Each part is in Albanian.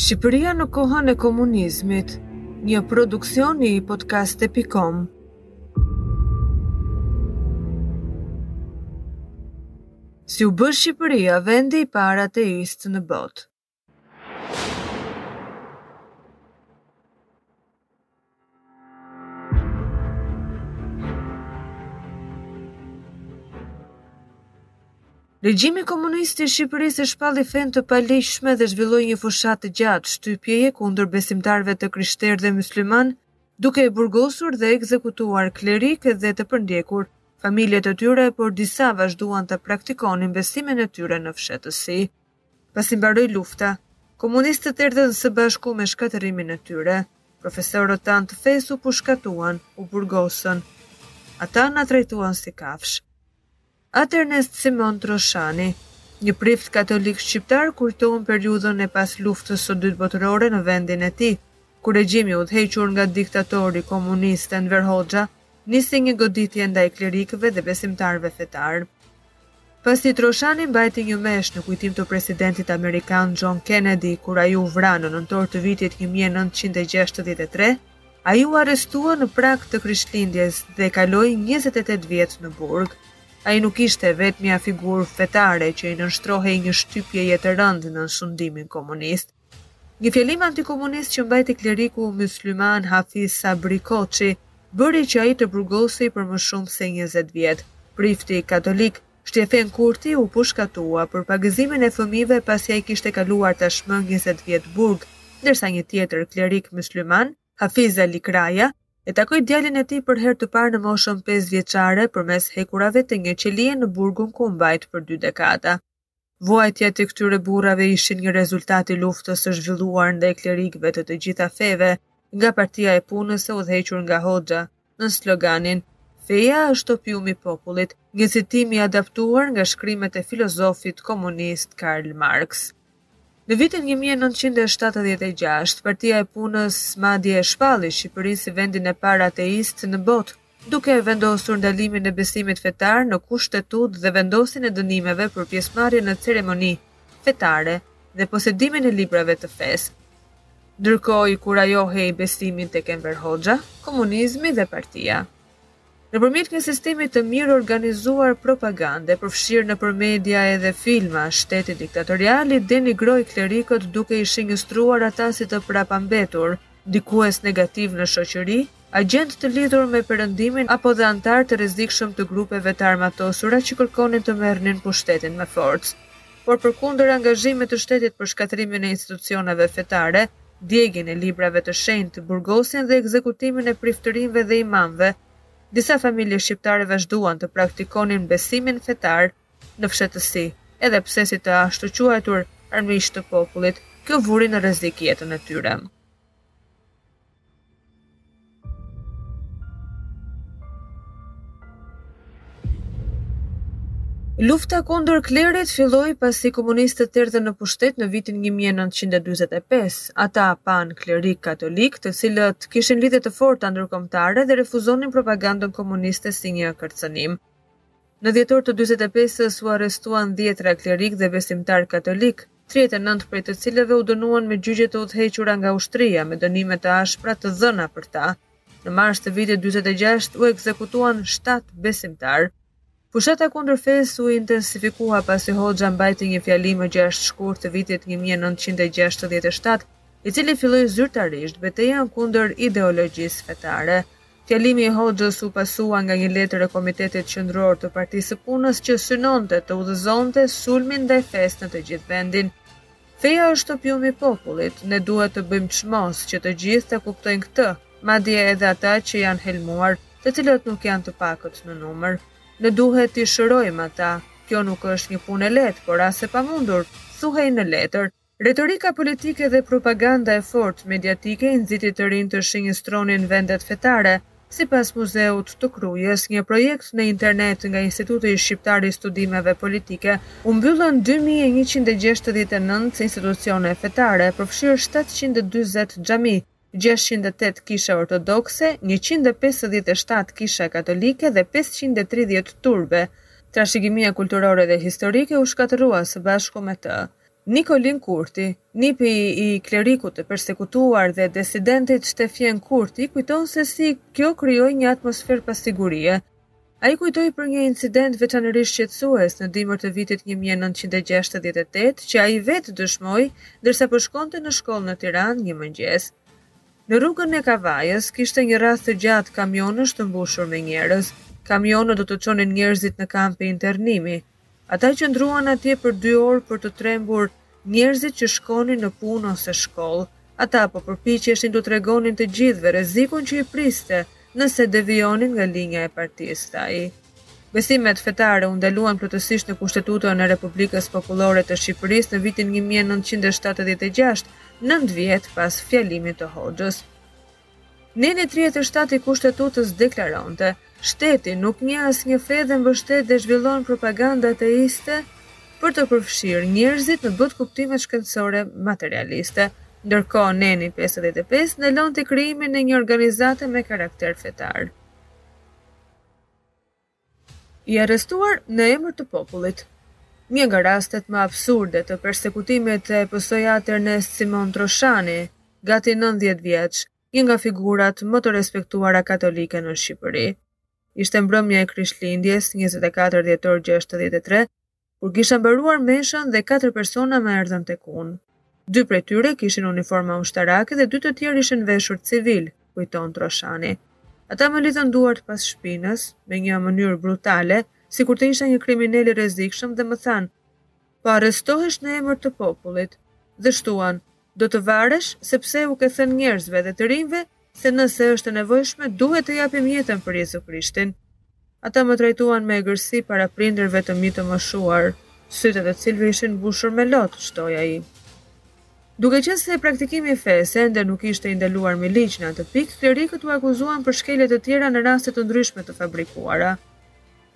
Shqipëria në kohën e komunizmit, një produksion i podcast.com. Si u bë Shqipëria vendi i parë ateist në botë? Regjimi komunist i Shqipërisë e shpalli fenë të paligjshme dhe zhvilloi një fushatë të gjatë shtypjeje kundër besimtarëve të krishterë dhe myslimanë, duke burgosur dhe ekzekutuar klerikë dhe të përndjekur familjet e tyre, por disa vazhduan të praktikonin besimin e tyre në fshehtësi. Pasi mbaroi lufta, komunistët erdhën së bashku me shkatërrimin e tyre. Profesorët tanë të fesë u pushkatuan, u burgosën. Ata na trajtuan si kafshë. At Ernest Simon Troshani, një prift katolik shqiptar kujton periudhën e pas Luftës së Dytë Botërore në vendin e tij, kur regjimi i udhëhequr nga diktatori komunist Enver Hoxha nisi një goditje ndaj klerikëve dhe besimtarëve fetarë. Pasi Troshani mbajti një meshë në kujtim të presidentit amerikan John Kennedy, kur ai u vra në nëntor të vitit 1963, ai u arrestua në prag të Krishtlindjes dhe kaloi 28 vjet në burg. Ai nuk ishte e vetmja figurë fetare që i nënshtrohej një shtypjeje të rëndë nën sundimin komunist. Një fjalim antikomunist që mbajti kleriku mysliman Hafiz Sabri Koçi, bëri që ai të burgosej për më shumë se njëzet vjet. Prifti katolik, Shtjefen Kurti, u pushkatua për pagëzimin e fëmijëve pasi ai kishte kaluar tashmë njëzet vjet burg, ndërsa një tjetër klerik mysliman, Hafiz Ali Kraja, e takoi djalin e tij për herë të parë në moshën pesë vjeçare përmes hekurave të një qelie në burgun ku u mbajt për dy dekada. Vuajtjet e këtyre burrave ishin një rezultat i luftës së zhvilluar ndaj klerikëve të të gjitha feve nga Partia e Punës e udhëhequr nga Hoxha, nën sloganin Feja është opiumi i popullit, një citim i adaptuar nga shkrimet e filozofit komunist Karl Marx. Në vitin një mijë e nëntëqind e shtatëdhjetë e gjashtë, Partia e Punës madje e shpalli Shqipërinë si vendin e parë ateist në botë, duke vendosur ndalimin e besimit fetar në Kushtetutë dhe vendosjen e dënimeve për pjesëmarrje në ceremoni fetare dhe posedimin e librave të fesë. Ndërkohë inkurajohej besimi tek Enver Hoxha, komunizmi dhe partia. Nëpërmjet një sistemi të mirë organizuar propagande, përfshirë nëpër media edhe filma, shteti diktatorial i denigroi klerikët duke i shënjestruar ata si të prapambetur, ndikues negativë në shoqëri, agjentë të lidhur me Perëndimin apo dhe anëtarë të rrezikshëm të grupeve të armatosura që kërkonin të merrnin pushtetin me forcë. Por përkundër angazhimit të shtetit për shkatërrimin e institucioneve fetare, djegien e librave të shenjtë, burgosjen dhe ekzekutimin e priftërinjve dhe imamëve, disa familje shqiptare vazhduan të praktikonin besimin fetar. në fshehtësi, edhe pse si të ashtuquajtur armiq të popullit, kjo vuri në rrezik jetën e tyre. Lufta kundër klerit filloi pasi komunistët erdhën në pushtet në vitin 1945. Ata panë klerikët katolikë, të cilët kishin lidhje të forta ndërkombëtare dhe refuzonin propagandën komuniste si një kërcënim. Në dhjetor të dyzet e pesës u arrestuan dhjetëra klerikë dhe besimtarë katolikë, tridhjetë e nëntë prej të cilëve u dënuan me gjyqe të udhëhequra nga ushtria me dënime të ashpra të dhëna për ta. Në mars të vitit dyzet e gjashtë u ekzekutuan shtatë besimtarë. Fushata kundër fesë u intensifikua pasi Hoxha mbajti një fjalim më gjashtë shkurt të vitit një mijë e nëntëqind e gjashtëdhjetë e shtatë, i cili filloi zyrtarisht betejën kundër ideologjisë fetare. Fjalimi i Hoxhës u pasua nga një letër e Komitetit Qendror të Partisë së Punës që synonte të udhëzonte sulmin ndaj fesë në të gjithë vendin. Feja është opiumi i popullit, ne duhet të bëjmë çmos që të gjithë ta kuptojnë këtë, madje edhe ata që janë helmuar, të cilët nuk janë të pakët në numër. Ne duhet t'i shërojmë ata. Kjo nuk është një punë e lehtë, por as e pamundur, thuhej në letër. Retorika politike dhe propaganda e fortë mediatike i nxiti të rinjtë të shënjestronin vendet fetare, sipas Muzeut të Krujës, një projekt në internet nga Instituti Shqiptar i Studimeve Politike, u mbyllën dy mijë e njëqind e gjashtëdhjetë e nëntë institucione fetare, përfshirë shtatëqind e dyzet xhami, gjashtëqind e tetë kisha ortodokse, njëqind e pesëdhjetë e shtatë kisha katolike dhe pesëqind e tridhjetë turbe. Trashëgimia kulturore dhe historike u shkatërrua së bashku me të. Nikolin Kurti, nipi i klerikut të persekutuar dhe disidentit Shtefjen Kurti, kujton se si kjo krijoi një atmosferë pasigurie, Ai kujtoi për një incident veçanërisht shqetësues në dimër të vitit një mijë e nëntëqind e gjashtëdhjetë e tetë që ai vetë dëshmoi ndërsa po shkonte në shkollë në Tiranë një mëngjes. Në rrugën e Kavajës kishte një rresht të gjatë kamionësh të mbushur me njerëz. Kamionët do të çonin njerëzit në kampe internimi, Ata qëndruan atje për dy orë për të trembur njerëzit që shkonin në punë ose shkollë. Ata po përpiqeshin t'u tregonin të gjithëve rrezikun që i priste nëse devijonin nga linja e partisë, tha ai. Besimet fetare u ndaluan plotësisht në Kushtetutën e Republikës Popullore të Shqipërisë në vitin një mijë e nëntëqind e shtatëdhjetë e gjashtë, nëntë vjet pas fjalimit të Hoxhës. Neni tridhjetë e shtatë i Kushtetutës deklaronte, Shteti nuk njeh asnjë fe dhe mbështet dhe zhvillon propaganda ateiste për të përfshirë njerëzit në botëkuptimet shkencore materialiste. Ndërkohë, Neni pesëdhjetë e pesë ndalonte krijimin e një organizate me karakter fetar. I arrestuar në emër të popullit. Një nga rastet më absurde të persekutimit e pësoi At Ernest Simon Troshani, gati nëntëdhjetë vjeç, një nga figurat më të respektuara katolike në Shqipëri. Ishte mbrëmja e Krishtlindjes, njëzet e katër dhjetor gjashtëdhjetë e tre, Kur kisha mbaruar meshën dhe katër persona më erdhën tek unë. Dy prej tyre kishin uniforma ushtarake dhe dy të tjerë ishin veshur civil, kujton Troshani. Ata më lidhën duart pas shpinës, me një mënyrë brutale, sikur të isha një kriminel i rrezikshëm dhe më thanë, po arrestohesh në emër të popullit, dhe shtuan, Do të varesh sepse u ke thënë njerëzve dhe të rinjve se nëse është e nevojshme duhet të japim jetën për Jezu Krishtin. Ata më trajtuan me egërsi para prindërve të mi të moshuar, sytë e të cilëve ishin mbushur me lot, shtoi ai. Duke qenë se praktikimi i fesë ende nuk ishte i ndaluar me ligj në atë pikë, klerikët u akuzuan për shkelje të tjera në raste të ndryshme të fabrikuara.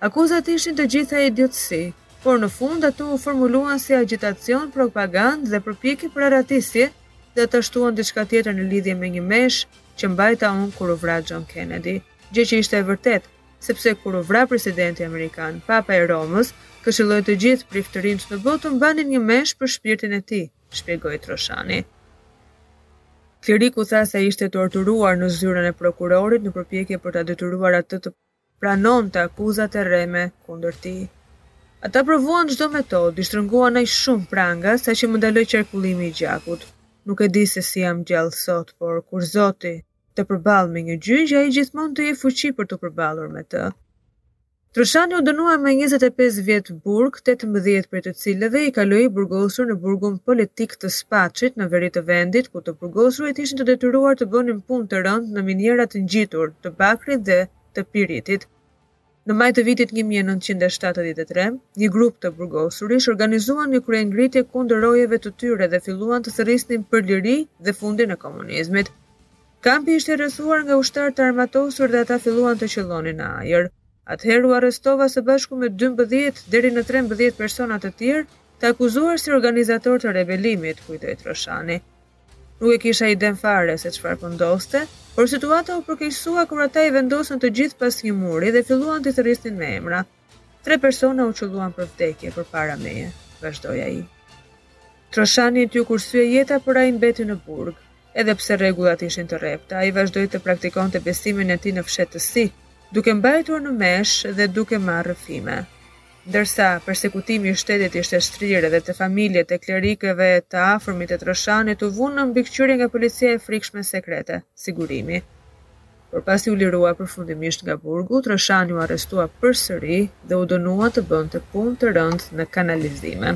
Akuzat ishin të gjitha idiotësi, por në fund ato u formuluan si agjitacion, propagandë dhe përpjekje për arratisje dhe ata shtuan diçka tjetër në lidhje me një meshë që mbajta unë kur u vra John Kennedy, gjë që ishte e vërtetë, sepse kur u vra presidenti amerikan, Papa i Romës këshilloi të gjithë priftërinjtë në botë të mbanin një meshë për shpirtin e tij, shpjegoi Troshani. Kleriku tha se ishte torturuar në zyrën e prokurorit në përpjekje për ta detyruar atë të pranonte akuzat e rreme kundër tij. Ata provuan çdo metodë, i shtrënguan aq shumë prangat saqë më ndaloi qarkullimi i gjakut. Nuk e di se si jam gjallë sot, por kur Zoti të përballë me një gjyq, ai gjithmonë të jep fuqi për t'u përballur me të. Troshani u dënua me njëzet e pesë vjet burg, tetëmbëdhjetë prej të cilëve i kaloi i burgosur në burgun politik të Spaçit në veri të vendit, ku të burgosurit ishin të detyruar të bënin punë të rëndë në minierat ngjitur. të bakrit dhe të piritit. Në maj të vitit një mijë e nëntëqind e shtatëdhjetë e tre, një grup të burgosurish organizuan një kryengritje kundër rojeve të tyre dhe filluan të thërrisnin për liri dhe fundin e komunizmit. Kampi ishte rrethuar nga ushtarë të armatosur dhe ata filluan të qëllonin në ajër. Atëherë u arrestova së bashku me dymbëdhjetë deri në trembëdhjetë persona të tjerë, të akuzuar si organizatorë të rebelimit, kujtoi Troshani. Nuk e kisha idenë fare se çfarë po ndodhte, por situata u përkeqësua kur ata i vendosën të gjithë pas një muri dhe filluan t'i thërrisnin me emra. Tre persona u qëlluan për vdekje përpara meje, vazhdoi ai. Troshanit iu kursye jeta, por ai mbeti në burg. Edhe pse rregullat ishin të rrepta, ai vazhdoi të praktikonte besimin e tij në fshehtësi, duke mbajtur meshë dhe duke marrë rrëfime. Ndërsa, persekutimi i shtetit ishte shtrirë edhe te familjet e klerikëve, të afërmit e Troshanit u vunë në mbikëqyrje nga policia e frikshme sekrete, Sigurimi. Por pasi u lirua përfundimisht nga burgu, Troshani u arrestua përsëri dhe u dënua të bënte punë të rëndë në kanalizime.